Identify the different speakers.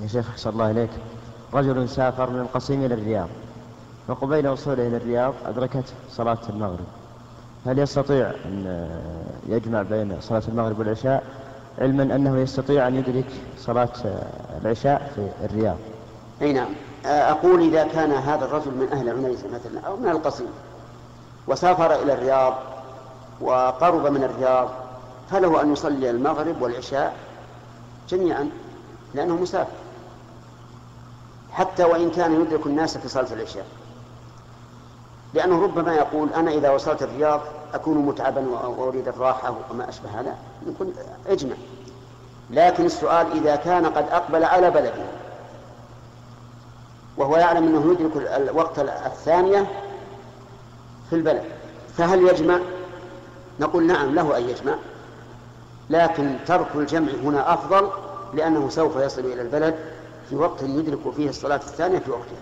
Speaker 1: يا شيخ أحسن الله إليك. رجل سافر من القصيم إلى الرياض. وقبيل وصوله إلى الرياض أدركته صلاة المغرب. هل يستطيع أن يجمع بين صلاة المغرب والعشاء؟ علما أنه يستطيع أن يدرك صلاة العشاء في الرياض.
Speaker 2: أي نعم. أقول إذا كان هذا الرجل من أهل عنيزة مثلا أو من القصيم وسافر إلى الرياض وقرب من الرياض فله أن يصلي المغرب والعشاء جميعا لأنه مسافر. حتى وإن كان يدرك الناس في صلاة العشاء. لأنه ربما يقول أنا إذا وصلت الرياض أكون متعبا وأريد الراحة وما أشبه هذا. يكون اجمع لكن السؤال إذا كان قد أقبل على بلده. وهو يعلم أنه يدرك الوقت الثانية في البلد. فهل يجمع؟ نقول نعم له أن يجمع. لكن ترك الجمع هنا أفضل لأنه سوف يصل إلى البلد في وقت يدرك فيه الصلاة الثانية في وقتها.